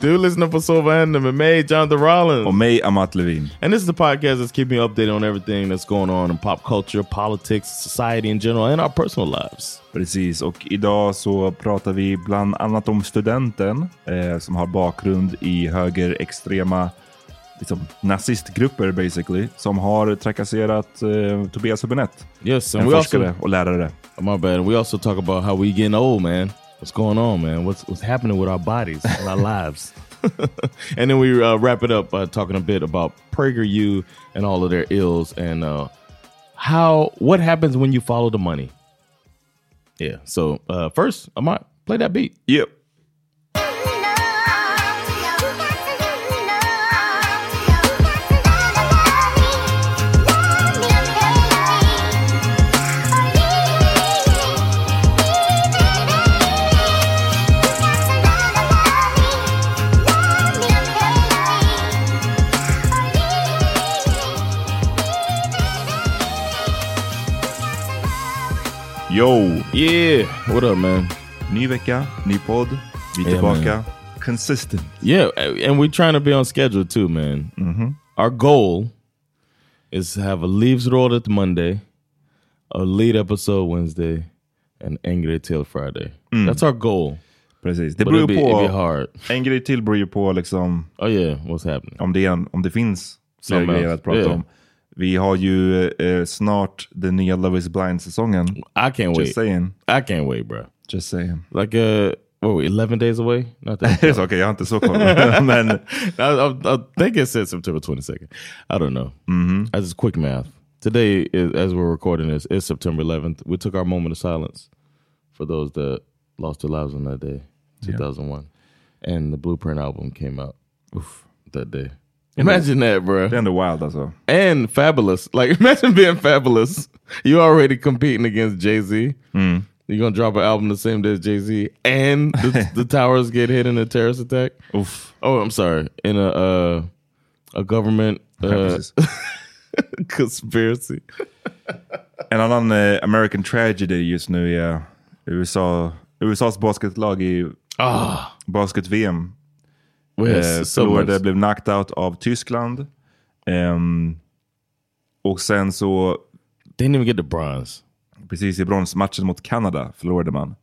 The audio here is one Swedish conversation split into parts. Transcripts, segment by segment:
Du lyssnar på Sova Hända med mig, Jonathan Rollins. Och mig, Amat Levin. And this is the podcast that's keeping you updated on everything that's going on in pop culture, politics, society in general, and our personal lives. Precis, och idag så pratar vi bland annat om studenten eh, som har bakgrund i högerextrema liksom, nazistgrupper basically, som har trakasserat eh, Tobias Hübinette. Yes, en forskare also, och lärare. my bad. We also talk about how we getting old, man. What's going on, man? What's what's happening with our bodies and our lives? and then we uh, wrap it up by talking a bit about PragerU and all of their ills and uh, how what happens when you follow the money. Yeah. So uh, first, I might play that beat. Yep. Yo! Yeah. What up, man? Ny vecka, ny podd. Vi Yeah, tillbaka. Consistent. Yeah, and we're trying to be on schedule too, man. Mm-hmm. Our goal is to have a leaves rolled at Monday, a lead episode Wednesday, and angry till Friday. Mm. That's our goal. Precis. Det But beror ju be, it'll be på... En grej till beror ju på liksom, Oh yeah, what's happening? om, det en, om det finns fler grejer att prata Yeah. om. Vi har ju eh, snart den nya Love is blind-säsongen. I can't wait. Just wait. saying. I can't wait, bro. Just saying. Like uh, what? Eleven days away? Not that. Det är så, okej, jag har inte så koll. Men I, I, I think it said September twenty second. I don't know. Mm-hmm. I just quick math. Today, is, as we're recording this, is September 11th. We took our moment of silence for those that lost their lives on that day, 2001. And the Blueprint album came out. Oof. that day. Imagine that, bro. Det är ändå wild alltså. And fabulous. Like imagine being fabulous. You already competing against Jay Z. You're gonna drop an album the same day as Jay Z, and the, the towers get hit in a terrorist attack. Uff. Oh, I'm sorry. In a uh, a government uh, conspiracy. and on the American tragedy you just nu är USA, USAs basketlag i Ah, basket-VM. Yes, eh, förlorade, blev knocked out av Tyskland. Ehm, och sen så, Didn't even get the bronze. precis i bronsmatchen mot Kanada förlorade man.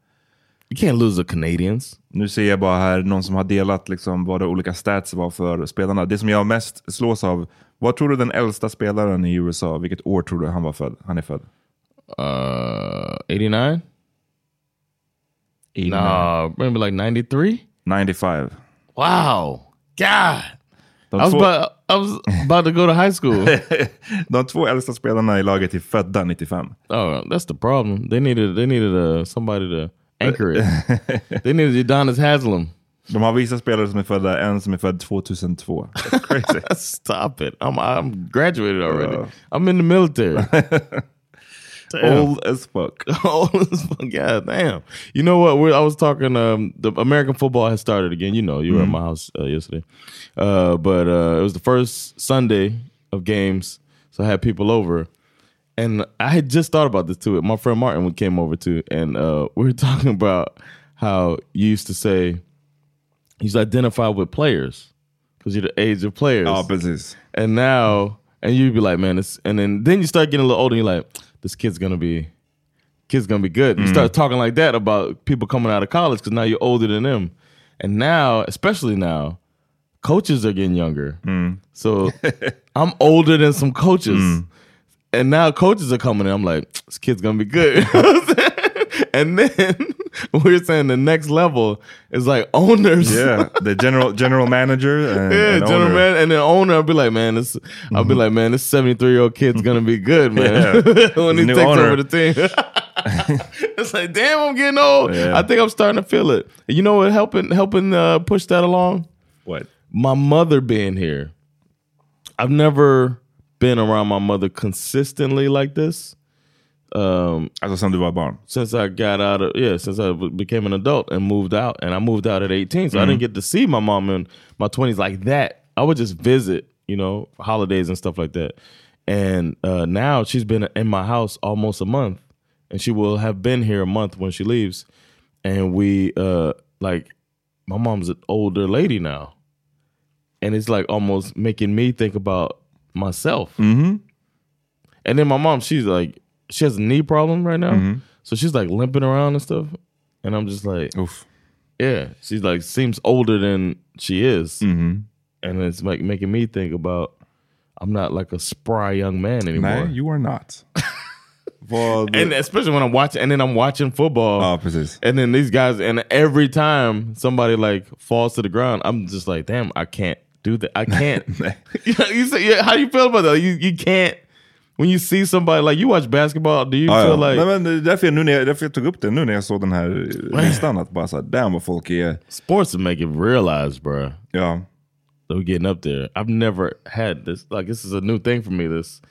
You can't lose the Canadians. Nu ser jag bara här någon som har delat liksom vad de olika stats var för spelarna. Det som jag mest slås av, vad tror du den äldsta spelaren i USA, vilket år tror du han var född? Han är född? Uh, 89? No, maybe like 93? 95. Wow. God. De I was, två, about, I was about to go to high school. de två äldsta spelarna i laget är födda 95. oh, that's the problem. They needed they needed uh, somebody to anchor it. they needed Udonis Haslam. De har vissa spelare som är födda, en som är född 2002. That's crazy. Stop it. I'm I'm graduated already. I'm in the military. Damn. Old as fuck. Old as fuck. Yeah, damn. You know what? We're, I was talking. Um, the American football has started again. You know, you were at my house uh, yesterday, uh, but uh, it was the first Sunday of games, so I had people over, and I had just thought about this too. My friend Martin came over too, and uh, we were talking about how you used to say to identify with players because you're the age of players. Precis. And now, and you'd be like, man, it's, and then then you start getting a little older. and You're like, this kid's gonna be, kid's gonna be good. You mm-hmm. start talking like that about people coming out of college because now you're older than them. And now, especially now, coaches are getting younger. Mm. So I'm older than some coaches, mm. and now coaches are coming. in. I'm like, this kid's gonna be good. and then we're saying the next level is like owners. Yeah, the general general manager and, Yeah, and general owner. man, and then owner, I'll be like, man, this. I'll be like, man, this seventy three year old kid's gonna be good, man. Yeah. when he takes owner. over the team, it's like, damn, I'm getting old. Yeah. I think I'm starting to feel it. You know what? Helping helping uh, push that along. What? My mother being here. I've never been around my mother consistently like this. Um, Alltså sen du var barn? since I got out of yeah, since I became an adult and moved out, and I moved out at 18, so I didn't get to see my mom in my 20s like that. I would just visit, you know, holidays and stuff like that. And uh, now she's been in my house almost a month, and she will have been here a month when she leaves. And we uh, like, my mom's an older lady now, and it's like almost making me think about myself. Mhm. And then my mom, she's like, she has a knee problem right now. Mm-hmm. So she's like limping around and stuff. And I'm just like, Uff. yeah, she's like, seems older than she is. Mhm. And it's like making me think about, I'm not like a spry young man anymore. You are not. And especially when I'm watching, and then I'm watching football. Ja, precis. And then these guys, and every time somebody like falls to the ground, I'm just like, damn, I can't do that. I can't. you, you say, yeah, how do you feel about that? You you can't when you see somebody like you watch basketball. Do you Ja, feel ja. like Nej, men därför jag, nu när jag, därför jag tog upp det nu när jag såg den här listan. Att bara såhär, damn vad folk är... sports make it realize, bro? Ja. that we're getting up there. I've never had this. Like this is a new thing for me. This,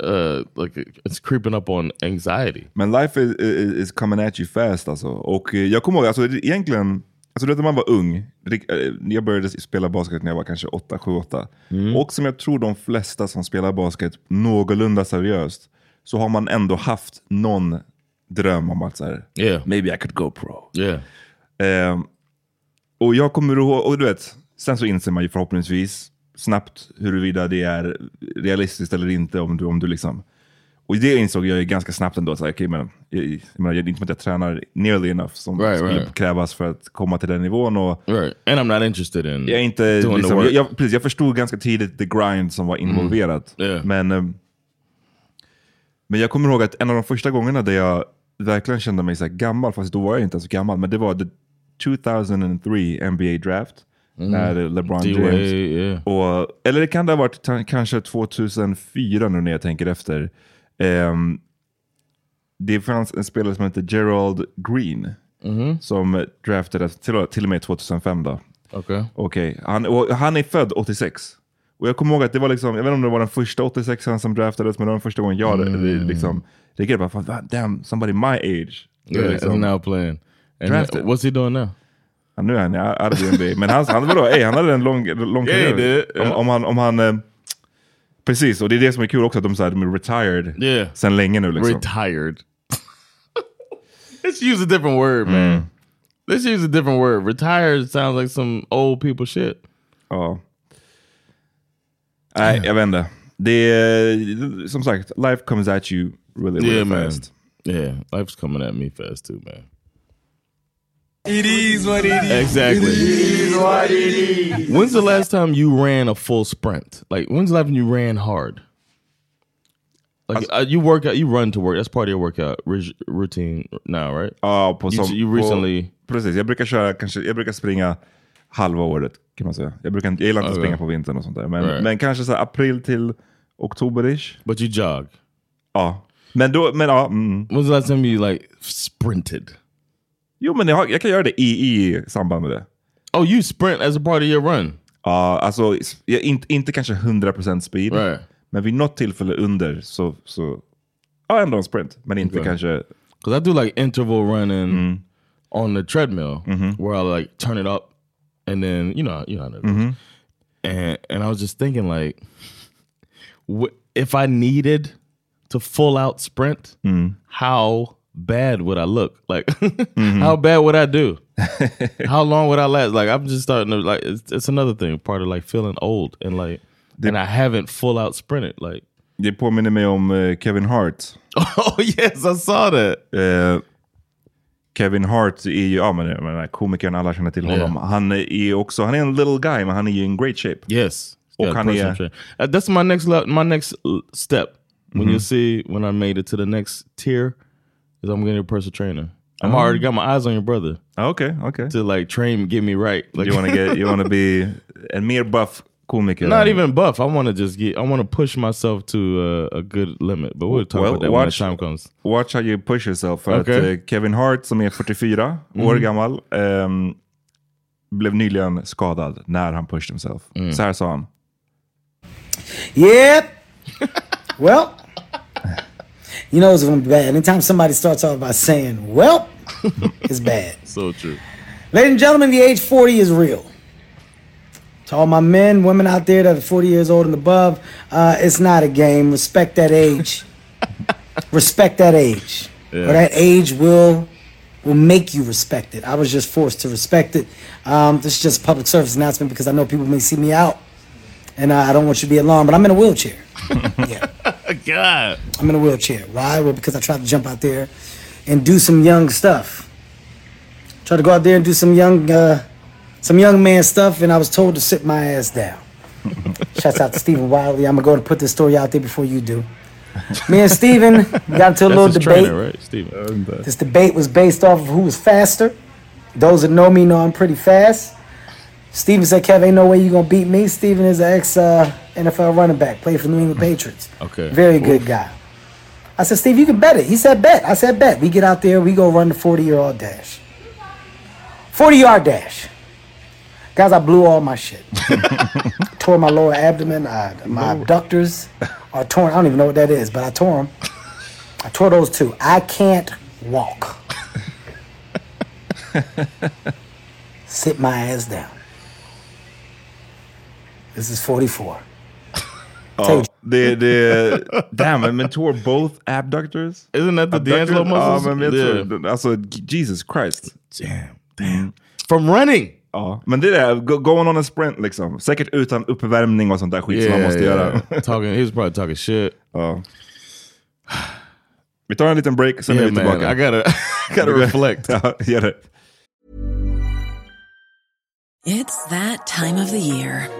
uh, like it's creeping up on anxiety. Men life is, is, is coming at you fast alltså. Och eh, jag kommer ihåg, alltså, egentligen, alltså, du vet när man var ung, eh, jag började spela basket när jag var kanske 8, 7, 8. Och som jag tror de flesta som spelar basket någorlunda seriöst, så har man ändå haft någon dröm om att så här, Yeah, maybe I could go pro. yeah, Ehm, och jag kommer ihåg, och du vet, sen så inser man ju förhoppningsvis snabbt huruvida det är realistiskt eller inte. Om du, om du liksom, och det insåg jag ju ganska snabbt ändå. Så här, okay, men, jag, jag menar, det är inte som att jag tränar nearly enough som Right, skulle right. krävas för att komma till den nivån. Och right. And I'm not interested in. jag, inte, Doing the liksom, work. jag, precis, jag förstod ganska tidigt the grind som var involverat. Yeah. Men, ehm, men jag kommer ihåg att en av de första gångerna där jag verkligen kände mig så gammal, fast då var jag inte så gammal, men det var the 2003 NBA draft. När LeBron James... yeah. Och, eller det kan det ha varit kanske 2004 nu när jag tänker efter. Ehm, det fanns en spelare som hette Gerald Green som draftades till, till och med 2005. Då. Okay. Okej, han, han är född 86. Och jag kommer ihåg att det var liksom, jag vet inte om det var den första 86 som draftades, men det var den första gången jag mm. liksom, reagerade på, damn, somebody my age. Yeah, liksom, is now playing. And drafted. what's he doing now? Ja, nu är han the NBA. Men han, han, vadå, ey, han hade en lång, lång Yeah, karriär. did. Om, om han, om han eh, precis, och det är det som är kul också, att de, så här, de är retired Yeah. sen länge nu. Liksom. Retired. Let's use a different word, Mm. man. Let's use a different word. Retired sounds like some old people shit. Ja. Nej, jag vet inte. Det är, som sagt, life comes at you really, really Yeah, man. fast. Yeah, life's coming at me fast too, man. It is what it is. Exactly. It is what it is. When's the last time you ran a full sprint? Like, when's the last time you ran hard? Like, uh, you work out, you run to work. That's part of your workout routine now, right? Ja, på You- som, you recently- På, precis, jag brukar köra, kanske, jag brukar springa halva året kan man säga. Jag, brukar, jag gillar inte att Okay. springa på vintern och sånt där. Men, Right. men kanske så april till oktober-ish. But you jog. Ja. Men då, men ja. Mm. When's the last time you like sprinted? Jo, men jag, jag kan göra det i, i samband med det. Oh, you sprint as a part of your run. Ja, alltså jag, inte, inte kanske 100% speed. Right. Men vid något tillfälle under så, så ja, ändå en sprint. Men inte Okay. kanske... Because I do like interval running on the treadmill where I like turn it up and then you know you know how that goes. And and I was just thinking like, if I needed to full out sprint, how bad would I look? Like, how bad would I do? how long would I last? Like, I'm just starting to like. It's, it's another thing, part of like feeling old and like, and I haven't full out sprinted. Like, Det påminner mig om eh, Kevin Hart. oh yes, I saw that. Eh, Kevin Hart är ju, ja men den här komikern, alla känner till honom. Yeah. Han är också, han är en little guy men han är ju in great shape. Yes. Och han är-. Uh, that's my next my next uh, step. When Mm-hmm. you see when I made it to the next tier, is I'm getting a personal trainer. I'm Oh. already got my eyes on your brother Okay, Okej, okej. to like train, get me right. Like You wanna get, you wanna be en mer buff komiker. not even buff. I want to just get. I want to push myself to uh, a good limit. But we'll talk Well, about that when the watch- time comes. Watch how you push yourself. För Okej. att eh, Kevin Hart som är 44 år gammal ehm, blev nyligen skadad när han pushed himself. Så här sa han. Yep. well, you know it's gonna be bad. Anytime somebody starts off by saying, well, it's bad. So true. Ladies and gentlemen, the age 40 is real. To all my men, women out there that are 40 years old and above, uh, it's not a game. Respect that age. respect that age. Or that age will will make you respect it. I was just forced to respect it. Um, this is just a public service announcement because I know people may see me out. And I don't want you to be alarmed, but I'm in a wheelchair. yeah. God. I'm in a wheelchair. Why? Well, because I tried to jump out there and do some young stuff. Tried to go out there and do some young, uh, some young man stuff, and I was told to sit my ass down. Shouts out to Stephen Wiley. I'm gonna go and put this story out there before you do. Me and Stephen got into a little debate. trainer, right, Steven? This debate was based off of who was faster. Those that know me know I'm pretty fast. Steven said, Kev, ain't no way you gonna beat me. Steven is an ex uh, NFL running back, played for the New England Patriots. Okay. Very good guy. I said, Steve, you can bet it. He said, bet. I said, bet. We get out there, we go run the 40 year old dash. 40 yard dash. Guys, I blew all my shit. tore my lower abdomen. I, my abductors are torn. I don't even know what that is, but I tore them. I tore those two. I can't walk. Sit my ass down. This is 44. Ja, det, det, damn, men tore both abductors? Isn't that the Abductors? D'Angelo muscles? Ja, men jag Yeah. tror, alltså Jesus Christ. Damn. Damn. From running. Ja, men det är det, go- going on a sprint liksom. Säkert utan uppvärmning och sånt där skit som man måste göra. talking, he was probably talking shit. Ja. Vi tar en liten break, sen är Yeah, vi man. tillbaka. I gotta, I gotta reflect. Ja, gör det. It's that time of the year.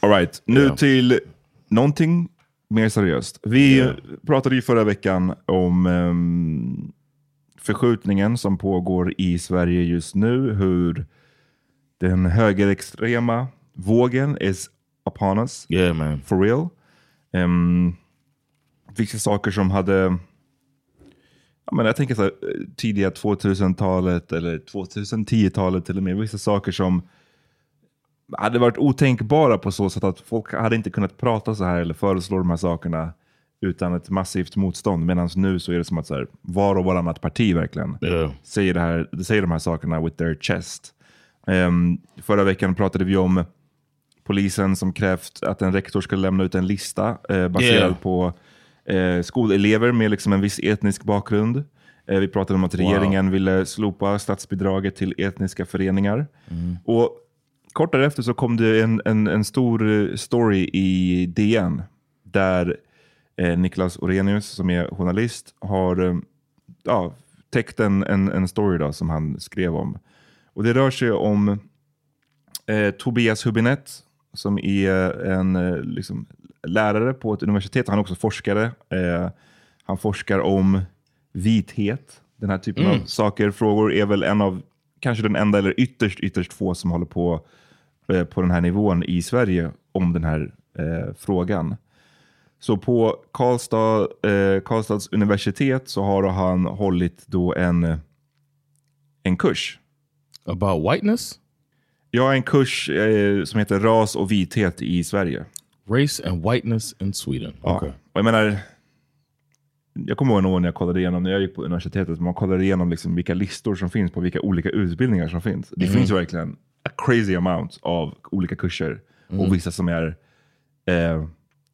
All right, nu Ja. till någonting mer seriöst. Vi Ja. pratade ju förra veckan om ehm, förskjutningen som pågår i Sverige just nu. Hur den högerextrema vågen is upon us. Yeah, man. For real. Um, vissa saker som hade... Ja, men jag tänker så här, eh, tidiga 2000-talet eller 2010-talet till och med. Vissa saker som hade varit otänkbara på så sätt att folk hade inte kunnat prata så här eller föreslå de här sakerna utan ett massivt motstånd. Medan nu så är det som att så här, var och varannat parti verkligen Yeah. säger, det här, säger de här sakerna with their chest. Ehm, förra veckan pratade vi om polisen som krävt att en rektor ska lämna ut en lista eh, baserad Yeah. på eh, skolelever med liksom en viss etnisk bakgrund. Eh, vi pratade om att regeringen ville slopa statsbidraget till etniska föreningar. Och kort därefter så kom det en, en, en stor eh, story i DN där eh, Niklas Orenius som är journalist har eh, ja, täckt en, en, en story då, som han skrev om. Och Det rör sig om eh, Tobias Hubinett som är en eh, liksom, lärare på ett universitet. Han är också forskare. Eh, han forskar om vithet. Den här typen av saker, frågor är väl en av kanske den enda eller ytterst, ytterst få som håller på på den här nivån i Sverige om den här eh, frågan. Så på Karlstad, eh, Karlstads universitet så har han hållit då en, en kurs. About whiteness, Ja, en kurs eh, som heter Ras och vithet i Sverige. race, and whiteness in Sweden. Ja. Okay. Och jag menar, jag kommer ihåg någon när jag kollade igenom, när jag gick på universitetet, man kollade igenom liksom vilka listor som finns på vilka olika utbildningar som finns. Det finns ju verkligen crazy amount av olika kurser och vissa som är eh,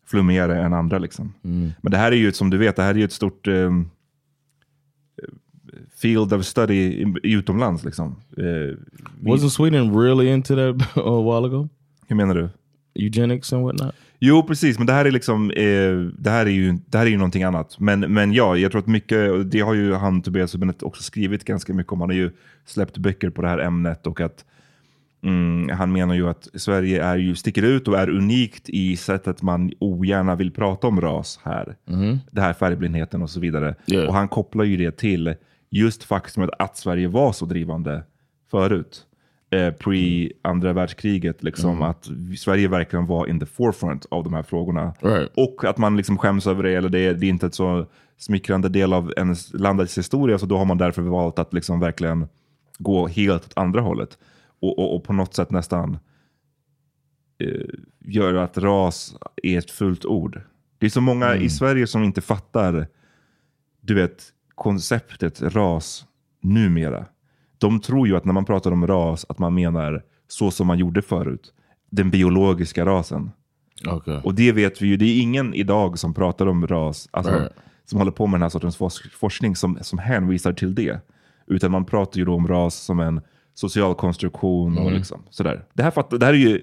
flummigare än andra. Liksom. Men det här är ju, som du vet, det här är ju ett stort eh, field of study utomlands. Liksom. Eh, Wasn't Sweden really into that a while ago? hur menar du? Eugenics and whatnot? Jo, precis. Men det här är liksom, eh, det här är ju, det här är ju någonting annat. Men, men ja, jag tror att mycket, det har ju han Tobias Hübinette också skrivit ganska mycket om. Han har ju släppt böcker på det här ämnet och att mm, han menar ju att Sverige är ju, sticker ut och är unikt i sättet man ogärna vill prata om ras här. Det här färgblindheten och så vidare. Yeah. Och han kopplar ju det till just faktumet att Sverige var så drivande förut. Eh, pre andra världskriget, liksom, att Sverige verkligen var in the forefront av de här frågorna. Right. Och att man liksom skäms över det, eller det är, det är inte ett så smickrande del av ens landets historia, så då har man därför valt att liksom verkligen gå helt åt andra hållet. Och, och, och på något sätt nästan eh, göra att ras är ett fullt ord. Det är så många i Sverige som inte fattar du vet, konceptet ras numera. De tror ju att när man pratar om ras att man menar så som man gjorde förut. Den biologiska rasen. Okay. Och det vet vi ju, det är ingen idag som pratar om ras, alltså, Right. som håller på med den här sortens forsk- forskning som, som hänvisar till det. Utan man pratar ju då om ras som en social konstruktion och liksom, sådär. Det här, det här är ju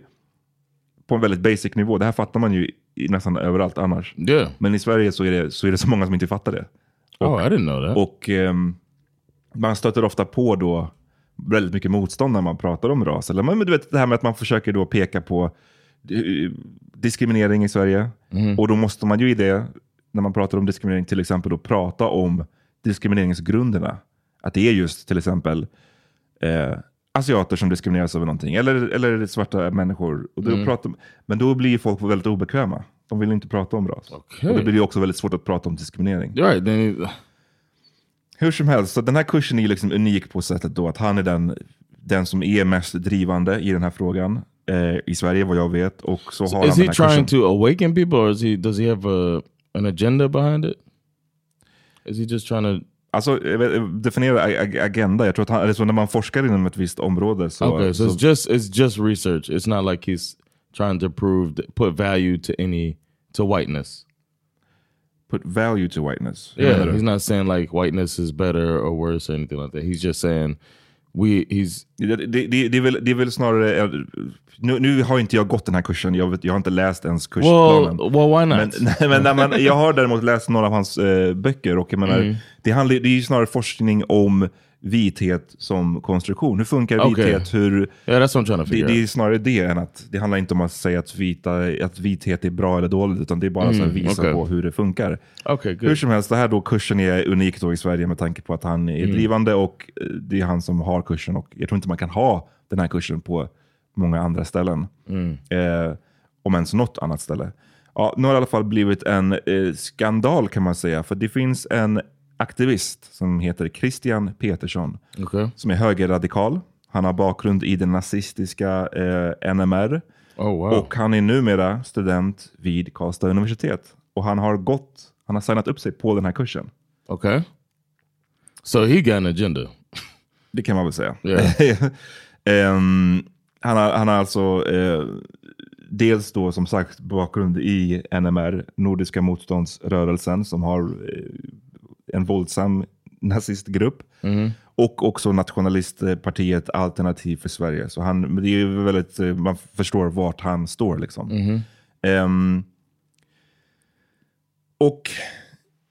på en väldigt basic nivå, det här fattar man ju i nästan överallt annars. Yeah. Men i Sverige så är det så, är det så många som inte fattar det. Oh, I didn't know that. Och ehm, man stöter ofta på då väldigt mycket motstånd när man pratar om ras. Eller, men du vet det här med att man försöker då peka på eh, diskriminering i Sverige. Och då måste man ju i det när man pratar om diskriminering, till exempel då prata om diskrimineringsgrunderna. Att det är just till exempel eh, asiater som diskrimineras över någonting, eller, eller svarta människor. Och då Mm. pratar, men då blir folk väldigt obekväma. De vill inte prata om ras. Okej. Och då blir det också väldigt svårt att prata om diskriminering. Right. Then he, Hur som helst, så den här kursen är liksom unik på sättet då att han är den, den som är mest drivande i den här frågan eh, i Sverige vad jag vet. Och så har is han he trying kursen. to awaken people, or is he does he have a an agenda behind it? Is he just trying to? Alltså, definiera ag- ag- agenda. Jag tror att han, eller så när man forskar inom ett visst område så... okay, so, så it's just it's just research. It's not like he's trying to prove th- put value to any to whiteness. put value to whiteness. Yeah, he's not saying like whiteness is better or worse or anything like that. He's just saying we he's Det, det, det, är väl, det är väl snarare... eh, Nu, nu har inte jag gått den här kursen, jag, vet, jag har inte läst ens well kursplanen. well why not? Men, nej, men, nej, men jag har däremot läst några av hans eh, böcker och jag menar, Mm. det, handlar, det är ju snarare forskning om vithet som konstruktion. Hur funkar Okej. vithet? Hur, yeah, that's what I'm trying to det, det är snarare det än att det handlar inte om att säga att, vita, att vithet är bra eller dåligt, utan det är bara Mm, visa okej. på hur det funkar. Okay, Hur good. som helst, det här då kursen är unik då i Sverige med tanke på att han är Mm. drivande och eh, det är han som har kursen. Och jag tror inte man kan ha den här kursen på många andra ställen. Mm. Eh, om ens något annat ställe. Ja, nu har det i alla fall blivit en eh, skandal kan man säga. För det finns en aktivist som heter Christian Petersson. Okay. Som är högerradikal. Han har bakgrund i den nazistiska eh, NMR. Oh wow. Och han är numera student vid Karlstad universitet. Och han har gått, han har signat upp sig på den här kursen. Okay. So he got an agenda. Det kan man väl säga. Yeah. Ehm, han, har, han har alltså eh, dels då som sagt bakgrund i NMR, Nordiska motståndsrörelsen, som har eh, en våldsam nazistgrupp. Och också nationalistpartiet Alternativ för Sverige. Så han, det är väldigt, eh, man förstår vart han står. Liksom. Ehm, och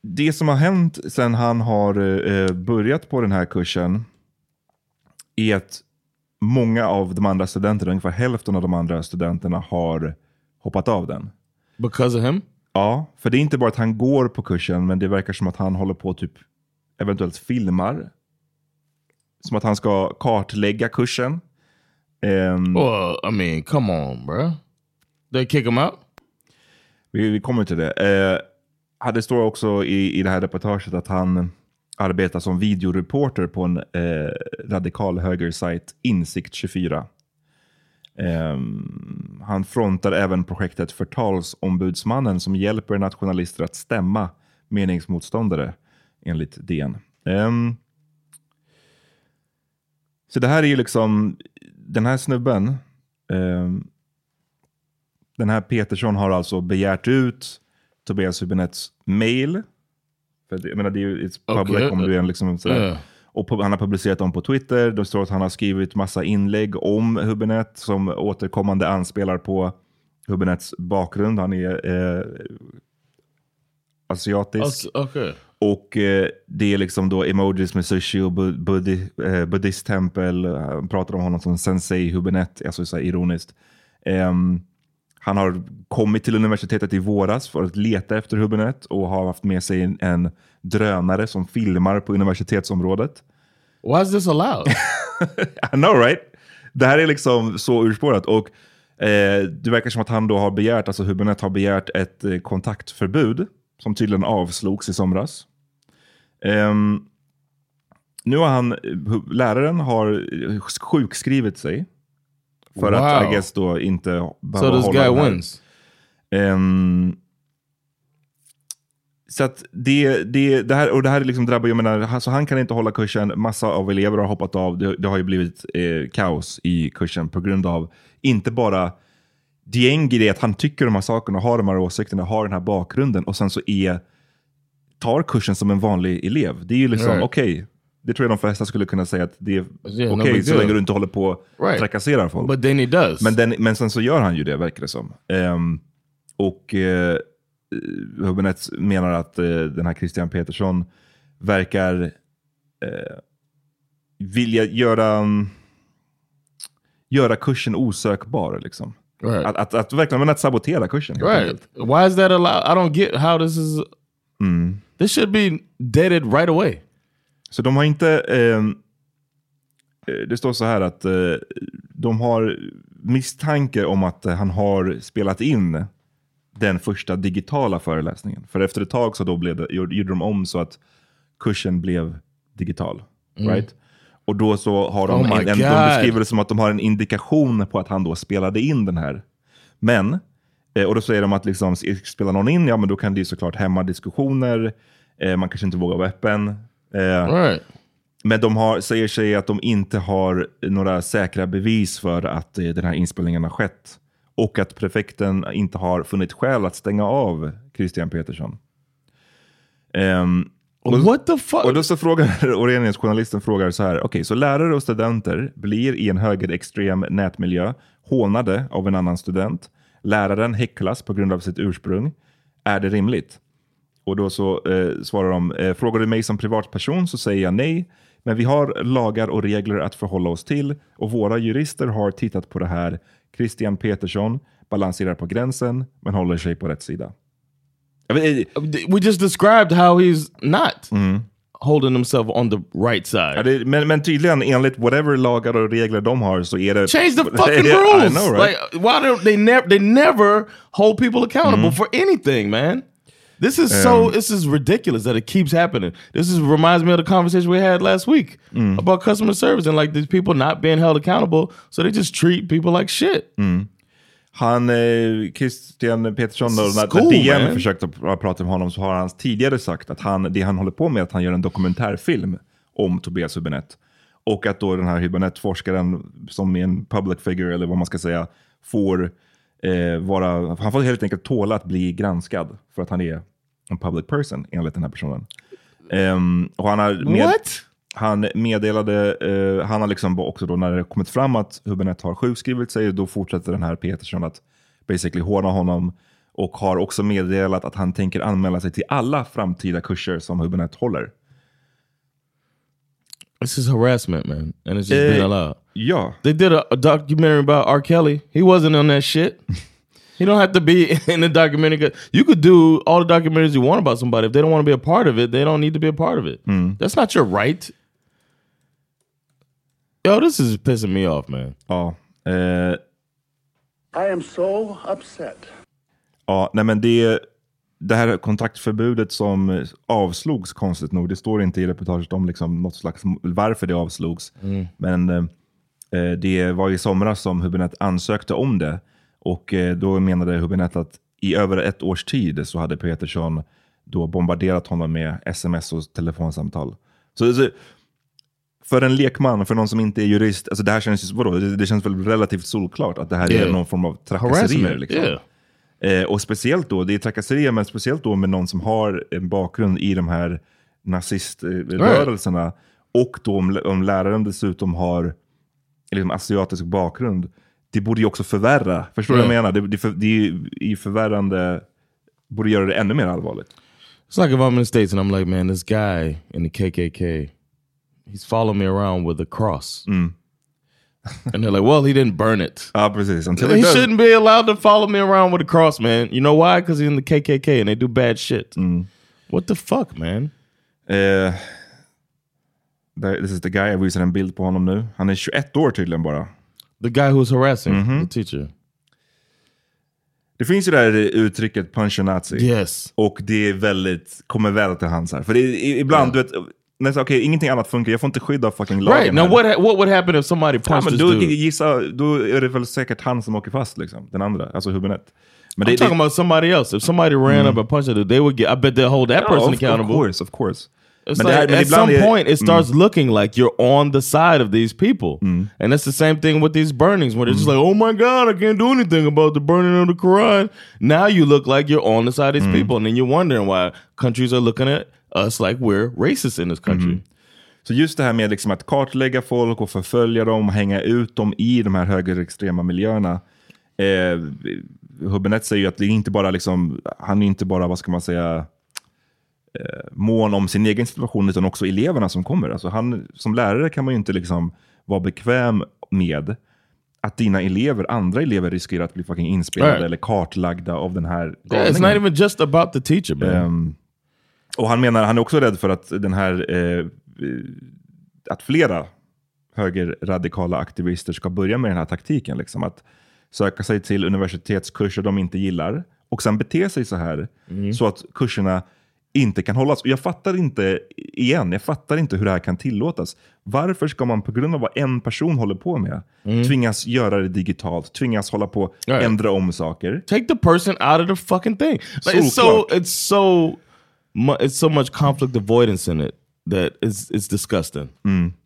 det som har hänt sen han har eh, börjat på den här kursen är att många av de andra studenterna, ungefär hälften av de andra studenterna har hoppat av den. Because of him? Ja, för det är inte bara att han går på kursen, men det verkar som att han håller på typ eventuellt filmar. Som att han ska kartlägga kursen. Ehm, Well, I mean, come on, bro. They kick him out? Vi, vi kommer till det. Eh, det står också i, i det här reportaget att han arbetar som videoreporter på en eh, radikal högersajt, Insikt24. Ehm, han frontar även projektet Förtalsombudsmannen som hjälper nationalister att stämma meningsmotståndare, enligt DN. Ehm, så det här är ju liksom, den här snubben, ehm, den här Petersson har alltså begärt ut Tobias Hübinettes mail. För det, jag menar, det är ju public Okej. om du är en liksom sådär. Yeah. Och han har publicerat dem på Twitter. Det står att han har skrivit massa inlägg om Hübinette som återkommande anspelar på Hübinettes bakgrund. Han är eh, asiatisk. Alltså, Okay. Och eh, det är liksom då emojis med sushi och bu buddi, eh, buddhisttempel. Han pratar om honom som sensei Hübinette, alltså så ironiskt. Ehm, han har kommit till universitetet i våras för att leta efter Hübinette och har haft med sig en, en drönare som filmar på universitetsområdet. Why is this allowed? I know right? Det här är liksom så urspårat. Och eh, det verkar som att han då har begärt, alltså Hübinette har begärt ett eh, kontaktförbud som tydligen avslogs i somras. Ehm, nu har han, hu- läraren har eh, sjukskrivit sig. För att Wow. I guess då inte so behöva this hålla guy wins. Ehm, så att det, det, det här, och det här liksom drabbar, jag menar, så han kan inte hålla kursen, massa av elever har hoppat av, det, det har ju blivit eh, kaos i kursen på grund av, inte bara, det är att han tycker de här sakerna, har de här åsikterna, har den här bakgrunden och sen så är, tar kursen som en vanlig elev. Det är ju liksom, Right. okej, det tror jag de flesta skulle kunna säga att det är Yeah, no okej big så länge du inte håller på och Right. trakasserar folk. But then he does. Men, den, men sen så gör han ju det, verkar det som. Ehm, och eh, Hübinette menar att eh, den här Christian Petersson verkar eh, vilja göra, mm, göra kursen osökbar. Liksom. right. Att, att, att verkligen men att sabotera kursen. right. Why is that allowed? I don't get how this is This should be deaded right away. Så de har inte... ehm, eh, det står så här att eh, de har misstanke om att han har spelat in den första digitala föreläsningen. För efter ett tag så då blev det, gjorde de om så att kursen blev digital. Right? Och då så har de, Mm. Oh en, de beskriver det som att de har en indikation på att han då spelade in den här. Men, eh, och då säger de att liksom, spelar någon in, ja men då kan det ju såklart hämma diskussioner, eh, man kanske inte vågar vara öppen. Eh, Right. men de har, säger sig att de inte har några säkra bevis för att eh, den här inspelningen har skett. Och att prefekten inte har funnit skäl att stänga av Christian Petersson. Ehm, och, What the fuck? och då så frågar Orenius, journalisten frågar så här. Okej, så lärare och studenter blir i en högerextrem nätmiljö hånade av en annan student. Läraren häcklas på grund av sitt ursprung. Är det rimligt? Och då så eh, svarar de, eh, frågar du mig som privatperson så säger jag nej. Men vi har lagar och regler att förhålla oss till och våra jurister har tittat på det här. Christian Petersson balanserar på gränsen men håller sig på rätt sida. Vet, eh, We just described how he's not holding himself on the right side. ja, det, men, men tydligen enligt whatever lagar och regler de har så är det... Change the fucking I rules. know, right? Like, why don't they never? They never hold people accountable for anything, man. This is so. This is ridiculous that it keeps happening. This is reminds me of the conversation we had last week about customer service and like these people not being held accountable, so they just treat people like shit. Han, eh, Christian Petersson, då, när, Cool, när DN man. försökte pr- prata med honom så har han tidigare sagt att han, det han håller på med är att han gör en dokumentärfilm om Tobias Hübinette. Och att då den här Hübinette-forskaren som är en public figure, eller vad man ska säga, får eh, vara, han får helt enkelt tåla att bli granskad för att han är en public person enligt den här personen. Ehm, och han har med, What? Han meddelade, eh, han har liksom också då när det kommit fram att Hübinette har sjukskrivit sig, då fortsätter den här Petersson att basically håna honom och har också meddelat att han tänker anmäla sig till alla framtida kurser som Hübinette håller. This is harassment, man, and it's just Eh, being allowed. Ja, They did a, a documentary about R. Kelly. He wasn't on that shit. he don't have to be in the documentary. You could do all the documentaries you want about somebody. If they don't want to be a part of it, they don't need to be a part of it. That's not your right. Yo, this is pissing me off, man. ja. Eh, I am so upset. Ja, nej men det, det här kontaktförbudet som avslogs konstigt nog, det står inte i reportaget om liksom något slags varför det avslogs. Men eh, det var i somras som Hübinette ansökte om det och eh, då menade Hübinette att i över ett års tid så hade Petersson då bombarderat honom med sms och telefonsamtal. Så, så för en lekman, för någon som inte är jurist, alltså det här känns, vadå, det, det känns väl relativt solklart att det här är Yeah. någon form av trakasserier. Liksom. Yeah. Eh, och speciellt då, det är trakasserier, men speciellt då med någon som har en bakgrund i de här naziströrelserna. Och då om, om läraren dessutom har liksom, asiatisk bakgrund. Det borde ju också förvärra. Förstår du vad jag menar? Det, det, för, det är ju i förvärrande, borde göra det ännu mer allvarligt. It's like if I'm in the States and I'm like, man, this guy in the KKK, he's following me around with a cross. and they're like, well, he didn't burn it. Ja, precis. Until He does. shouldn't be allowed to follow me around with a cross, man. You know why? Because he's in the KKK and they do bad shit. What the fuck, man? Där- this is the guy, jag visar en bild på honom nu. Han är 21 år tydligen bara. The guy who's harassing the teacher. Det finns ju det här uttrycket punch a nazi. Yes. Och det är väldigt, kommer väl till hands här. För det, är- ibland, du vet, nästan, okej, ingenting annat funkar. Jag får inte skydda fucking lagen. Right. Now, här. what ha- what would happen if somebody Ja, punched men this då, dude? gissa, då är det väl säkert han som åker fast, liksom. Den andra, alltså Hübinette. Men I'm talking about somebody else. If somebody ran up and punched a dude, they would get. I bet they'll hold that Ja, person of, accountable. Of course, of course. It's Men like, at some är- point, it starts Mm. looking like you're on the side of these people, and that's the same thing with these burnings, where they're just like, "Oh my God, I can't do anything about the burning of the Quran." Now you look like you're on the side of these people, and then you're wondering why countries are looking at us like we're racist in this country. Så just det här med liksom att kartlägga folk och förfölja dem, hänga ut dem i de här högerextrema miljöerna. Eh, Hübinette säger ju att det är inte bara liksom, han är inte bara, vad ska man säga, eh, mån om sin egen situation, utan också eleverna som kommer. Alltså han, som lärare kan man ju inte liksom vara bekväm med att dina elever, andra elever riskerar att bli fucking inspelade Right. eller kartlagda av den här Yeah, it's not galningen. even just about the teacher, man. Ehm, Och han menar, han är också rädd för att den här, eh, att flera högerradikala aktivister ska börja med den här taktiken. Liksom, att söka sig till universitetskurser de inte gillar och sen bete sig så här så att kurserna inte kan hållas. Och jag fattar inte, igen, jag fattar inte hur det här kan tillåtas. Varför ska man på grund av vad en person håller på med tvingas göra det digitalt, tvingas hålla på Right. ändra om saker? Take the person out of the fucking thing. Like, it's so it's so it's so much conflict avoidance in it that it's it's disgusting.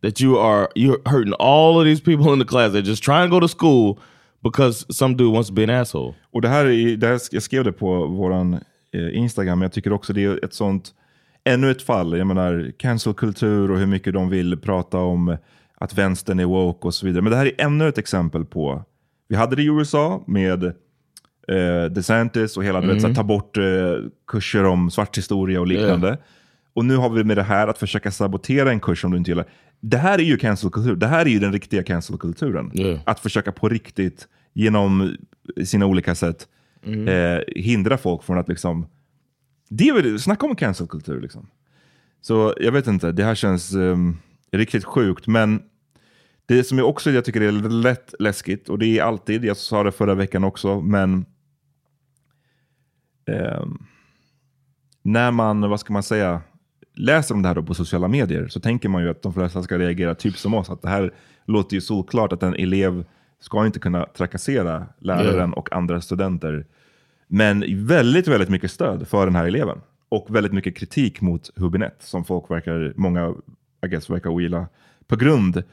That you are you're hurting all of these people in the class that just try and go to school because some dude wants to be an asshole. Och det här, är, det här jag skrev det på våran Instagram, men jag tycker också det är ett sånt, ännu ett fall. Jag menar, cancelkultur och hur mycket de vill prata om att vänstern är woke och så vidare. Men det här är ännu ett exempel på, vi hade det i USA med eh, DeSantis och hela, du vet, så att ta bort eh, kurser om svart historia och liknande. Och nu har vi med det här att försöka sabotera en kurs som du inte gillar. Det här är ju cancelkultur. Det här är ju den riktiga cancelkulturen. Ja. Att försöka på riktigt, genom sina olika sätt, eh, hindra folk från att liksom... Det är väl, snacka om cancelkultur liksom. Så jag vet inte, det här känns ehm, riktigt sjukt. Men det som jag också jag tycker är lätt läskigt, och det är alltid, jag sa det förra veckan också, men ehm, när man, vad ska man säga, läser om det här då på sociala medier så tänker man ju att de flesta ska reagera typ som oss. Att det här låter ju solklart att en elev ska inte kunna trakassera läraren och andra studenter. Men väldigt, väldigt mycket stöd för den här eleven. Och väldigt mycket kritik mot Hubinett som folk verkar, många I guess, verkar ogilla. På grund,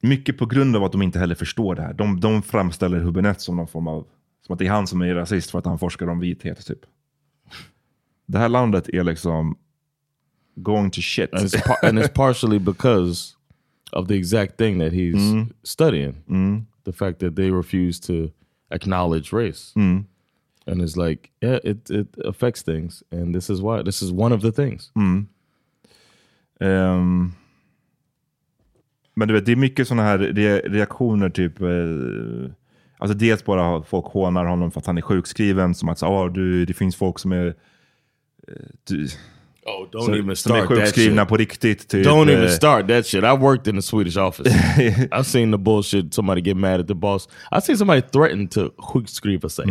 mycket på grund av att de inte heller förstår det här. De, de framställer Hubinett som någon form av, som att det är han som är rasist för att han forskar om vithet typ. Det här landet är liksom going to shit. And it's, and it's partially because of the exact thing that he's studying. The fact that they refuse to acknowledge race. And it's like, yeah, it, it affects things. And this is why. This is one of the things. Ehm, men du vet, det är mycket sådana här re reaktioner, typ eh, Alltså dels bara folk hånar honom för att han är sjukskriven, som att så, ah, du, det finns folk som är, eh, du, Oh, don't som, even start that shit. på riktigt. Typ, Don't eh, even start that shit. I worked in the Swedish office. I've seen the bullshit. Somebody get mad at the boss. I've seen somebody threaten to sjukskriva sig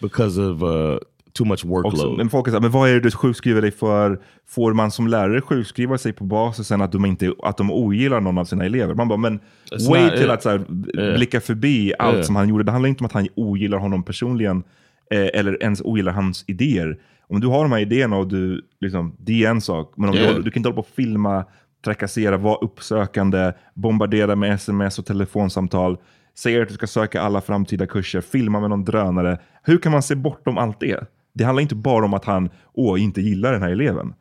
because of uh, too much Också, workload. men folk är så men vad är det du sjukskriver dig för? Får man som lärare sjukskriva sig på basisen att de, inte, att de ogillar någon av sina elever? Man bara, men It's not till it. att så här, blicka förbi allt Yeah. som han gjorde. Det handlar inte om att han ogillar honom personligen eh, eller ens ogillar hans idéer. Om du har de här idéerna och du, liksom, det är en sak. Men om Yeah. du, du kan inte hålla på och filma, trakassera, vara uppsökande, bombardera med sms och telefonsamtal. Säger att du ska söka alla framtida kurser, filma med någon drönare. Hur kan man se bortom allt det? Det handlar inte bara om att han åh, inte gillar den här eleven.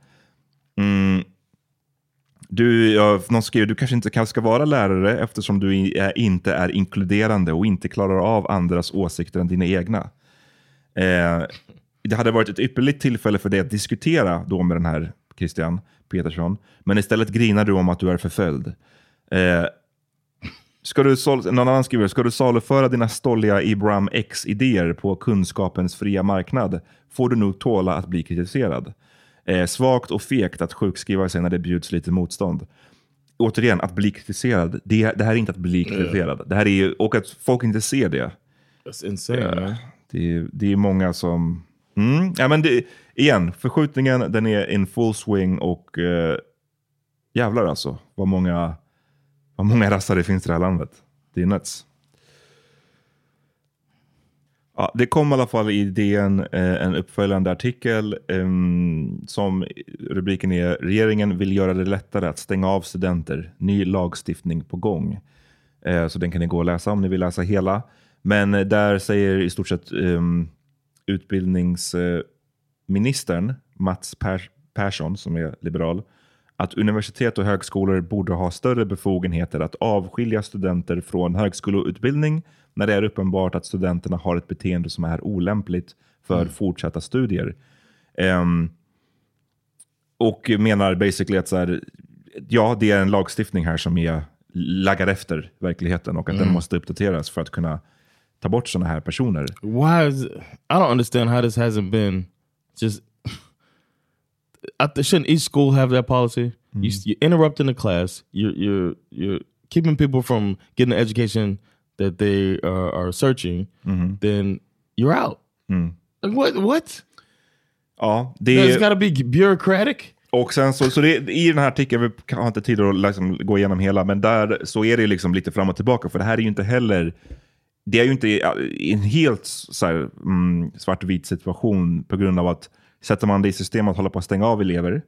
Mm. Du, ja, någon skrev du kanske inte ska vara lärare eftersom du inte är inkluderande och inte klarar av andras åsikter än dina egna. Eh, det hade varit ett ypperligt tillfälle för dig att diskutera då med den här Christian Petersson, men istället grinar du om att du är förföljd. Eh, Ska du, någon annan skriver, ska du saluföra dina stolliga Ibram X-idéer på kunskapens fria marknad får du nog tåla att bli kritiserad. Eh, svagt och fegt att sjukskriva sig när det bjuds lite motstånd. Återigen, att bli kritiserad, det, det här är inte att bli kritiserad. Det här är, och att folk inte ser det. That's insane, man. Det är, det är många som... Mm, ja, men det, igen, förskjutningen den är in full swing och eh, jävlar alltså vad många, vad många rassar det finns i det här landet. Det är nuts. Ja, det kom i alla fall i DN eh, en uppföljande artikel eh, som rubriken är “Regeringen vill göra det lättare att stänga av studenter. Ny lagstiftning på gång”. Eh, så den kan ni gå och läsa om ni vill läsa hela. Men eh, där säger i stort sett um, utbildningsministern Mats Pers- Persson, som är liberal, att universitet och högskolor borde ha större befogenheter att avskilja studenter från högskoleutbildning när det är uppenbart att studenterna har ett beteende som är olämpligt för fortsatta studier. Ehm, och menar basically att så här, ja, det är en lagstiftning här som är laggar efter verkligheten och att den måste uppdateras för att kunna ta bort sådana här personer. Why is I don't understand how this hasn't been just shouldn't each school have that policy? You, you're interrupting the class. You're you're you're keeping people from getting the education that they uh, are searching. Then you're out. Like, what? What? Ja, det It's got to be bureaucratic. Och sen så, så det, i den här artikeln, vi har inte tid att liksom gå igenom hela, men där så är det liksom lite fram och tillbaka. För det här är ju inte heller, det är ju inte en helt så här, mm, svartvit situation på grund av att sätter man det i system att hålla på att stänga av elever,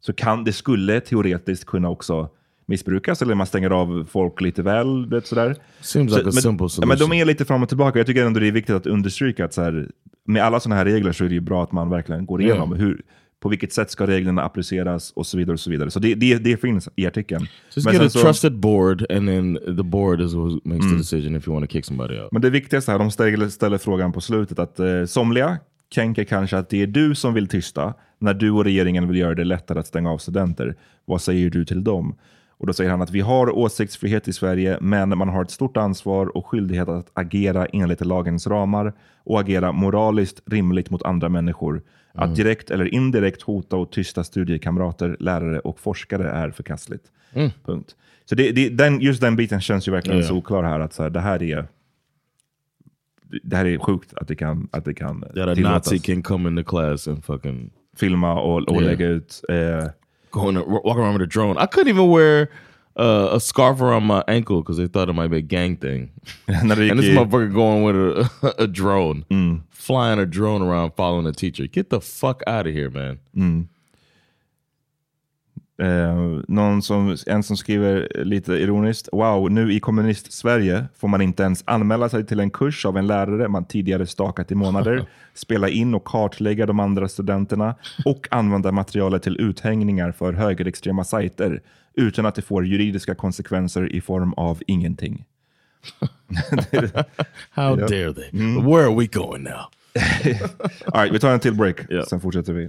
så kan det skulle teoretiskt kunna också missbrukas, eller man stänger av folk lite väl. Vet, sådär. Seems Så- like a men, ja, men de är lite fram och tillbaka. Jag tycker ändå det är viktigt att understryka att så här, med alla sådana här regler så är det ju bra att man verkligen går igenom hur, på vilket sätt ska reglerna appliceras och så vidare. och Så vidare. Så det, det, det finns i artikeln. Just Men get a så- trusted board, and then the board is who makes the decision if you want to kick somebody out. Men det viktigaste här, de ställer, ställer frågan på slutet att eh, somliga tänker kanske att det är du som vill tysta när du och regeringen vill göra det lättare att stänga av studenter. Vad säger du till dem? Och då säger han att vi har åsiktsfrihet i Sverige, men man har ett stort ansvar och skyldighet att agera enligt lagens ramar och agera moraliskt rimligt mot andra människor. Att direkt eller indirekt hota och tysta studiekamrater, lärare och forskare är förkastligt. Punkt. Så det, det, den, just den biten känns ju verkligen Ja. så oklar här. att så här, det här är det här är sjukt att det kan, att det kan That a tillåtas. Nazi can come into class and fucking filma och, och Yeah. lägga ut. Eh, go to, walk around with a drone. I couldn't even wear uh, a scarf around my ankle because they thought it might be a gang thing. and this motherfucker going with a, a drone, flying a drone around, following a teacher. Get the fuck out of here, man. Eh, någon som, en som skriver lite ironiskt. Wow, nu i kommunist-Sverige får man inte ens anmäla sig till en kurs av en lärare man tidigare stakat i månader, spela in och kartlägga de andra studenterna och använda materialet till uthängningar för högerextrema sajter utan att det får juridiska konsekvenser i form av ingenting. How dare they? But Where are we going now? All right, vi tar en till break, Ja. sen fortsätter vi.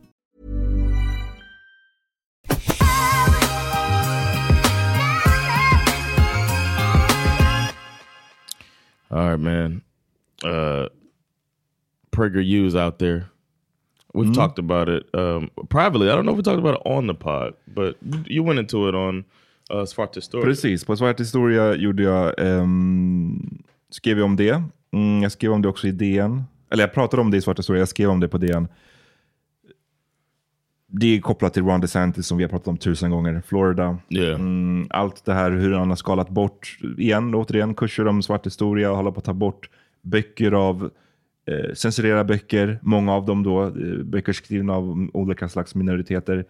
All right, man. Uh, Prager U's out there. We've Mhm. talked about it um, privately. I don't know if we talked about it on the pod, but you, went into it on uh, Svarta Story. Precis, på Svart historia gjorde jag, ehm, skrev jag om det. Mm, jag skrev om det också i DN. Eller jag pratade om det i Svart historia, jag skrev om det på DN. Det är kopplat till Ron DeSantis som vi har pratat om tusen gånger. Florida. Mm, allt det här hur han har skalat bort, igen, återigen, kurser om svart historia och håller på att ta bort böcker av eh, censurera böcker, många av dem då, eh, böcker skrivna av olika slags minoriteter.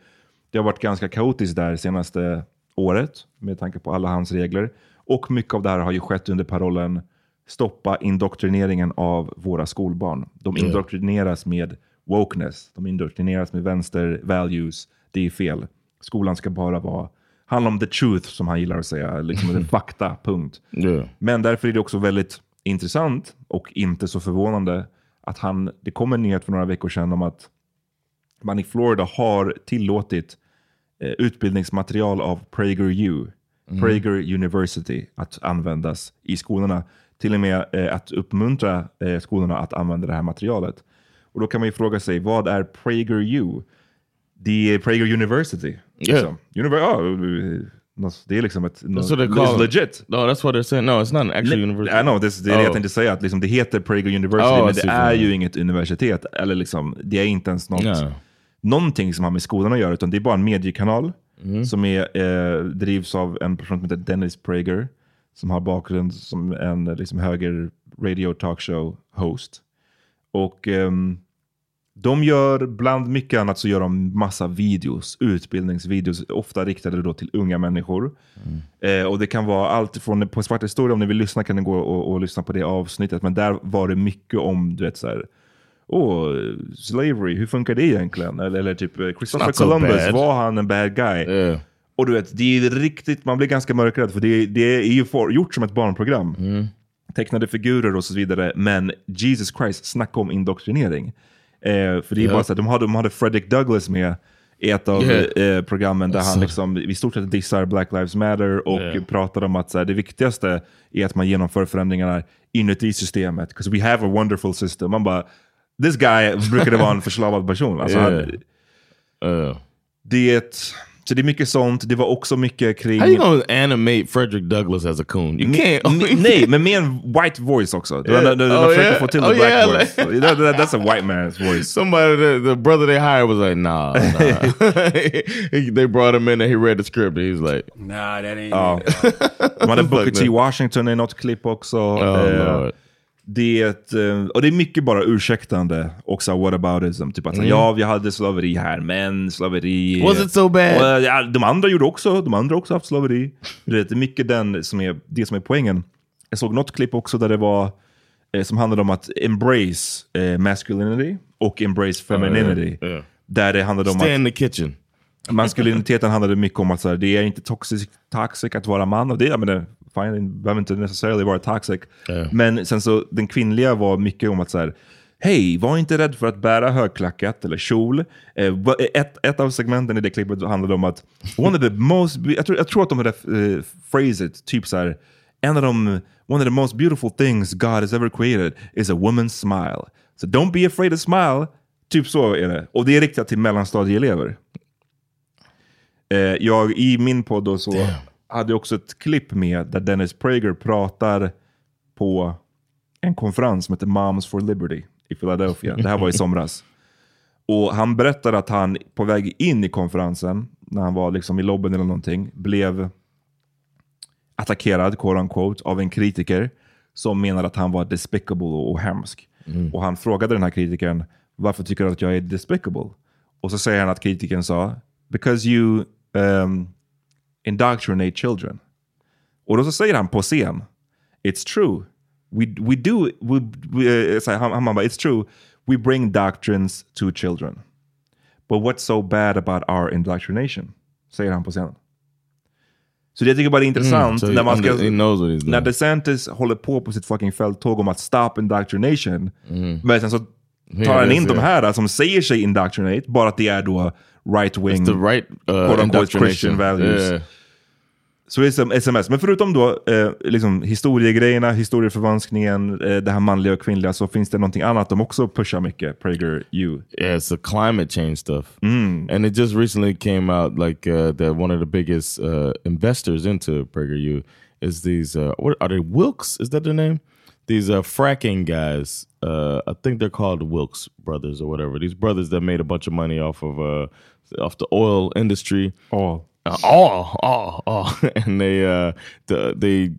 Det har varit ganska kaotiskt där senaste året med tanke på alla hans regler. Och mycket av det här har ju skett under parollen stoppa indoktrineringen av våra skolbarn. De indoktrineras med wokeness, de indoktrineras med vänster values. Det är fel. Skolan ska bara vara handlar om the truth, som han gillar att säga. Liksom fakta, punkt. Yeah. Men därför är det också väldigt intressant och inte så förvånande att han, det kom en nyhet för några veckor sedan om att man i Florida har tillåtit eh, utbildningsmaterial av PragerU, mm. Prager University, att användas i skolorna. Till och med eh, att uppmuntra eh, skolorna att använda det här materialet. Och då kan man ju fråga sig, vad är PragerU? Det är Prager University. Liksom. Univer oh, det är liksom ett... What they call legit. No, that's what they're saying. No, it's not an actual university. I know, this, det är det jag tänkte säga. Att liksom, det heter Prager University, Oh, men det är ju inget universitet. Eller liksom, det är inte ens något, No. någonting som har med skolan att göra, utan det är bara en mediekanal Mm. som är, eh, drivs av en person som heter Dennis Prager, som har bakgrund som en liksom, höger radio talkshow host. Och ehm, de gör bland mycket annat så gör de massa videos, utbildningsvideos, ofta riktade då till unga människor. Eh, och det kan vara allt från, på Svart historia, om ni vill lyssna kan ni gå och, och lyssna på det avsnittet, men där var det mycket om, du vet så här, Åh, slavery, hur funkar det egentligen? Eller, eller typ eh, Christopher so Columbus, bad. var han en bad guy? Och du vet, det är riktigt, man blir ganska mörkrädd för det, det är ju for, gjort som ett barnprogram. Tecknade figurer och så vidare. Men Jesus Christ, snacka om indoktrinering. Eh, för det är Ja. bara så att de hade, de hade Frederick Douglass med i ett av Yeah. eh, programmen där Alltså. han liksom, i stort sett dissar Black Lives Matter och Yeah. pratar om att så här, det viktigaste är att man genomför förändringarna inuti systemet. Because we have a wonderful system. Man bara, this guy brukade vara en förslavad person. Alltså, Yeah. han, det, är ett, så det är mycket sånt. Det var också mycket kring... How you gonna animate Frederick Douglass as a coon? You can't. Nej, men med en white voice också. Oh, försöker yeah. få till Oh, the black yeah, voice. That, that, that's a white man's voice. Somebody, the, the brother they hired was like, nah. nah. He- they brought him in and he read the script. And he was like, Nah, that ain't Ja. De hade Booker T. Washington i något klipp också. Oh, Eh, Lord. Det, är eh, och det är mycket bara ursäktande också, whataboutism. Typ att Mm. ja, vi hade slaveri här, men slaveri... Was it so bad? Och, eh, ja, de andra gjorde också, de andra också haft slaveri. Det är mycket den som är, det som är poängen. Jag såg något klipp också där det var, eh, som handlade om att embrace eh, masculinity och embrace femininity. Ja, ja. Där det handlade om Stay att... in the kitchen. Maskuliniteten handlade mycket om att så här, det är inte toxic, toxic att vara man. Och det, jag menar, fine, behöver inte necessarily vara toxic. Men sen så, den kvinnliga var mycket om att så här, Hej, var inte rädd för att bära högklackat eller kjol. Eh, va- ett, ett av segmenten i det klippet handlade om att one of the most, jag tror, jag tror att de hade uh, phrase it, typ så här, en av de, one of the most beautiful things God has ever created is a woman's smile. So don't be afraid to smile. Typ så är det. Och det är riktat till mellanstadieelever. Eh, jag, I min podd då så hade också ett klipp med där Dennis Prager pratar på en konferens som heter Moms for Liberty i Philadelphia. Det här var i somras. Och Han berättade att han på väg in i konferensen, när han var liksom i lobbyn eller någonting, blev attackerad, quote unquote, av en kritiker som menade att han var despicable och hemsk. Och Han frågade den här kritikern, varför tycker du att jag är despicable? Och så säger han att kritikern sa, because you um, indoctrinate children. Och då så säger han på scen, it's true. We, we do, we, we, här, han, han bara, it's true. We bring doctrines to children. But what's so bad about our indoctrination? Säger han på scenen. Så det jag tycker bara är intressant Mm, so när man ska... När DeSantis håller på på sitt fucking fälttåg om att stop indoctrination. Mm. Men sen så tar Yeah, han in de it. här som säger sig indoctrinate, bara att det är då right wing, the right, uh, quote unquote. Christian values. Yeah. Så det är som sms. Men förutom då eh, liksom historiegrejerna, historieförvanskningen, eh, det här manliga och kvinnliga, så finns det någonting annat de också pushar mycket, Prager U. Yeah, it's the climate change stuff. Mm. And it just recently came out like uh, that one of the biggest uh, investors into PragerU is these, uh, what are they, Wilks? Is that their name? These uh, fracking guys. Uh, I think they're called Wilks brothers or whatever. These brothers that made a bunch of money off of uh, off the oil industry. Oh. Uh, oh, oh, oh. and they uh, the, they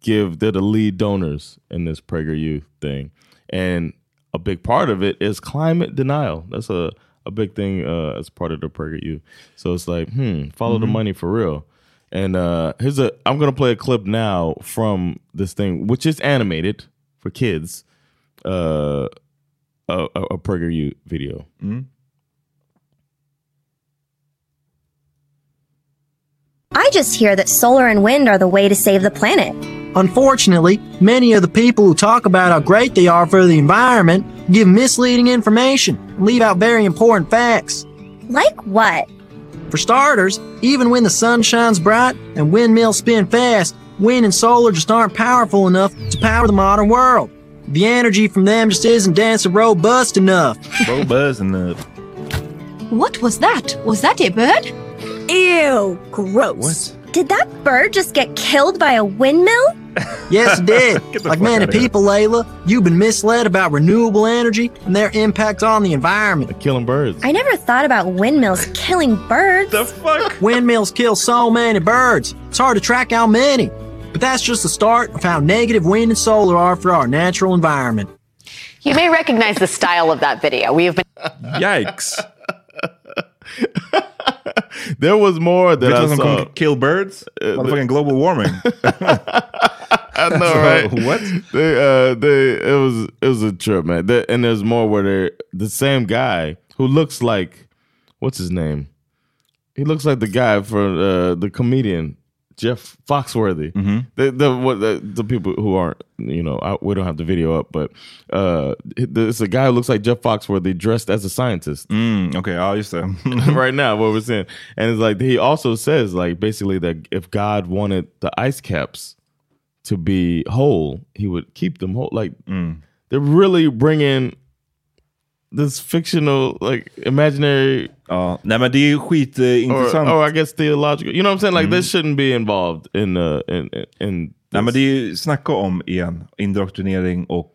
give they're the lead donors in this PragerU thing, and a big part of it is climate denial. That's a a big thing uh, as part of the PragerU. So it's like, hmm, follow the Mhm. money for real. And uh, here's a I'm gonna play a clip now from this thing, which is animated for kids. Uh, a, a, PragerU video. Mm. I just hear that solar and wind are the way to save the planet. Unfortunately, many of the people who talk about how great they are for the environment give misleading information and leave out very important facts. Like what? For starters, even when the sun shines bright and windmills spin fast, wind and solar just aren't powerful enough to power the modern world. The energy from them just isn't dense and robust enough. robust enough. What was that? Was that a bird? Ew, gross. What? Did that bird just get killed by a windmill? yes, it did. like many people, Layla, you've been misled about renewable energy and their impact on the environment. They're killing birds. I never thought about windmills killing birds. The fuck? Windmills kill so many birds. It's hard to track how many. But that's just the start of how negative wind and solar are for our natural environment. You may recognize the style of that video. We have been. Yikes. there was more that I saw. Kill birds? Uh, Motherfucking global warming. I know, So, right? what? They, uh, they, it was, it was a trip, man. There- and there's more where they're the same guy who looks like, what's his name? He looks like the guy for uh, the comedian Jeff Foxworthy. The, the what the, the people who aren't, you know, I, we don't have the video up, but uh, it's a guy who looks like Jeff Foxworthy dressed as a scientist. Mm, okay, ja just det. right now, what we're saying, and it's like he also says like basically that if God wanted the ice caps to be whole, he would keep them whole. Like they're really bringing this fictional, like imaginary. Ja, nej men det är ju Or, skitintressant. or I guess theological. You know what I'm saying? Like this shouldn't be involved in uh, in in. Nej men det är ju snacka om igen, indoktrinering och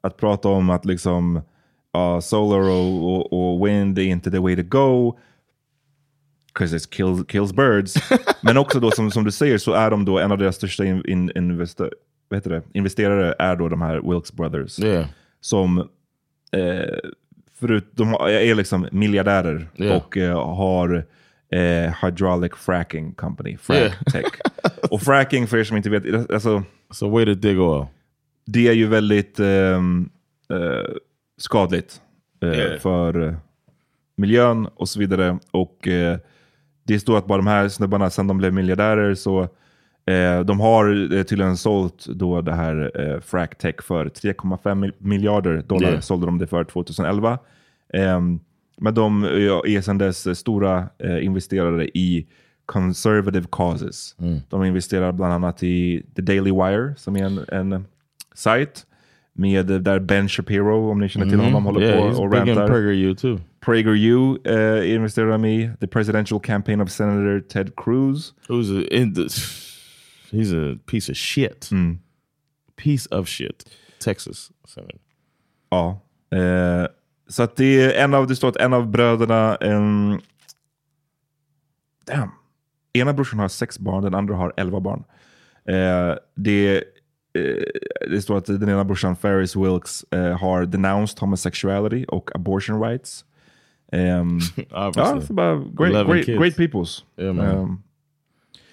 att prata om att liksom ja, solar och, och, och wind är inte the way to go. Because it kills, kills birds. men också då som, som du säger så är de då en av deras största in, in, investa, vad heter det? investerare är då de här Wilkes Brothers. Yeah. Som eh, förut, de är liksom miljardärer Yeah. och eh, har eh, Hydraulic Fracking Company, Frack Yeah. Tech. och fracking för er som inte vet, alltså So way to dig oil. det är ju väldigt ehm, eh, skadligt Yeah. för miljön och så vidare. Och det står att bara de här snubbarna, sen de blev miljardärer, så eh, de har eh, tydligen sålt då det här eh, Frack Tech för 3,5 mil- miljarder dollar. Yeah. Sålde de det för 2011. Ehm, men de är sedan dess eh, stora eh, investerare i conservative causes. Mm. De investerar bland annat i The Daily Wire, som är en, en sajt med eh, där Ben Shapiro, om ni känner till Mhm. honom, håller Yeah, på och rantar. PragerU too. PragerU eh, investerar de i. The Presidential Campaign of Senator Ted Cruz. Who's in the, he's a piece of shit. Mm. Piece of shit. Texas. Senator. Ja. Eh, så att det är en av, det står att en av bröderna, en, damn. Ena brorsan har sex barn, den andra har elva barn. Eh, det, eh, det står att den ena brorsan, Ferris Wilkes, eh, har denounced homosexuality och abortion rights. Ehm, ja, bara great, 11 great, kids. great peoples. Yeah, man.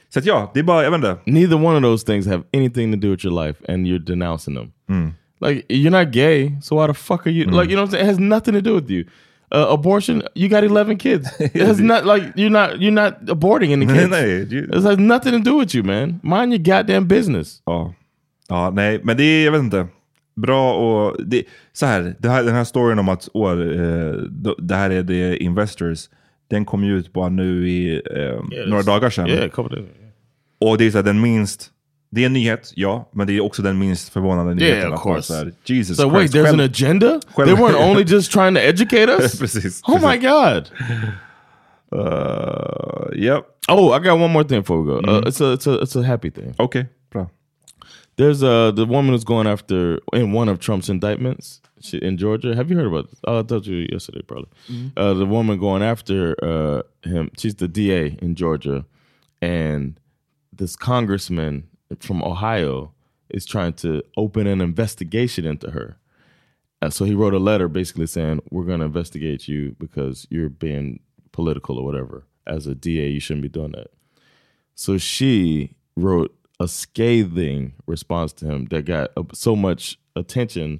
Så att ja, det är bara, jag vet inte. Neither one of those things have anything to do with your life, and you're denouncing them. Mm. Like you're not gay, so why the fuck are you? Like you know what I'm saying? It has nothing to do with you. Uh, abortion, you got 11 kids. It has not like you're not you're not aborting any kids. Nej, du- It has nothing to do with you, man. Mind your goddamn business. Ja. ja, nej, men det är, jag vet inte. Bra och... Det, så här, det här, den här storyn om att åh, eh, det här är the investors, den kom ju ut bara nu i eh, några dagar sedan. Yeah, a. Och det är så här, den minst... Det är en nyhet, ja, men det är också den minst förvånande nyheten. Yeah, of course. Så här, Jesus So wait, Christ. there's själv- an agenda? själv- They weren't only just trying to educate us? precis. Oh my god. Uh, yep. Oh, I got one more thing before we go. Uh, Mhm. it's a it's a it's a happy thing. Okay, bra. There's uh the woman who's going after in one of Trump's indictments she, in Georgia. Have you heard about this? Oh, I told you yesterday, probably. Mhm. Uh, the woman going after uh him. She's the DA in Georgia, and this congressman from Ohio is trying to open an investigation into her. Uh, so he wrote a letter basically saying, "We're going to investigate you because you're being political or whatever. As a DA, you shouldn't be doing that." So she wrote a scathing response to him that got uh, so much attention,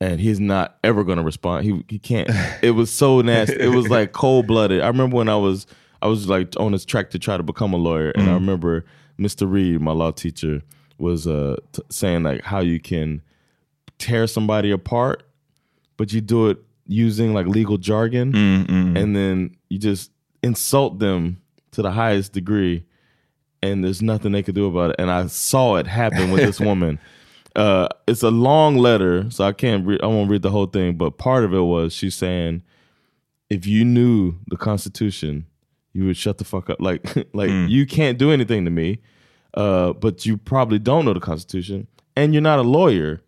and he's not ever going to respond. He he can't. it was so nasty. It was like cold blooded. I remember when I was I was like on this track to try to become a lawyer, and I Mm. remember Mr. Reed, my law teacher, was uh, t- saying like how you can tear somebody apart, but you do it using like legal jargon, and then you just insult them to the highest degree, and there's nothing they could do about it. And I saw it happen with this woman. Uh, it's a long letter, so I can't. Re- I won't read the whole thing, but part of it was she's saying, if you knew the Constitution, you would shut the fuck up. Like, like you can't do anything to me, uh, but you probably don't know the Constitution, and you're not a lawyer.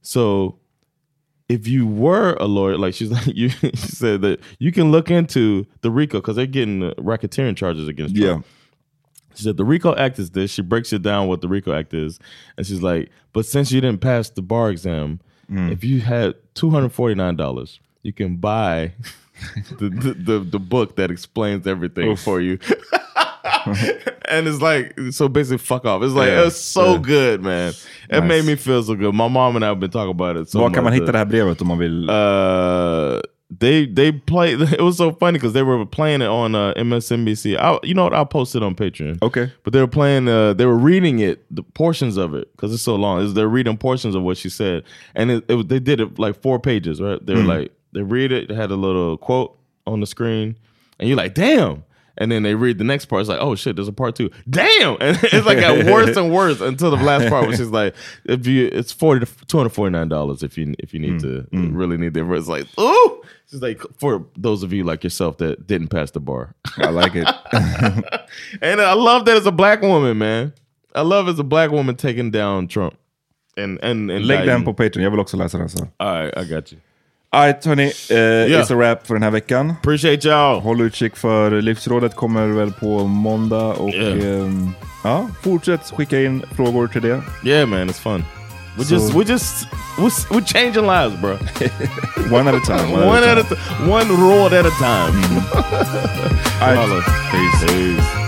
So, if you were a lawyer, like she's like you, she said that you can look into the RICO because they're getting racketeering charges against Trump. Yeah. She said the RICO Act is this. She breaks it down what the RICO Act is, and she's like, "But since you didn't pass the bar exam, if you had two hundred forty nine dollars, you can buy the, the the the book that explains everything Oof. for you." and it's like so basically fuck off. It's like Yeah, it's so yeah. good, man. It Nice. made me feel so good. My mom and I have been talking about it. So Var kan man hitta that- det här brevet om man vill? uh they they play it was so funny because they were playing it on uh, MSNBC. I, you know what? I'll post it on Patreon. Okay. But they were playing uh they were reading it, the portions of it, because it's so long. Is they're reading portions of what she said. And it, it, they did it like four pages, right? They were Mhm. like they read it, they had a little quote on the screen, and you're like, damn. And then they read the next part. It's like, oh shit, there's a part two. Damn! And it's like got worse and worse until the last part, which is like, if you, it's forty to two hundred forty nine dollars if you if you need mm, to mm. really need the. It's like, ooh, it's like for those of you like yourself that didn't pass the bar. I like it. and I love that as a black woman, man. I love as a black woman taking down Trump. And and, and Lägg den på Patreon, jag vill också läsa den sen. All right, I got you. Alright hörni, uh, Yeah. it's a wrap för den här veckan. Appreciate y'all. Håll utkik för Livsrådet kommer väl på måndag och Yeah. ehm, ja, fortsätt skicka in frågor till det. Yeah, man, it's fun. We So- just we just we're, we're changing lives, bro. One at a time. one at a time. One road at a time. All right. Peace. Peace.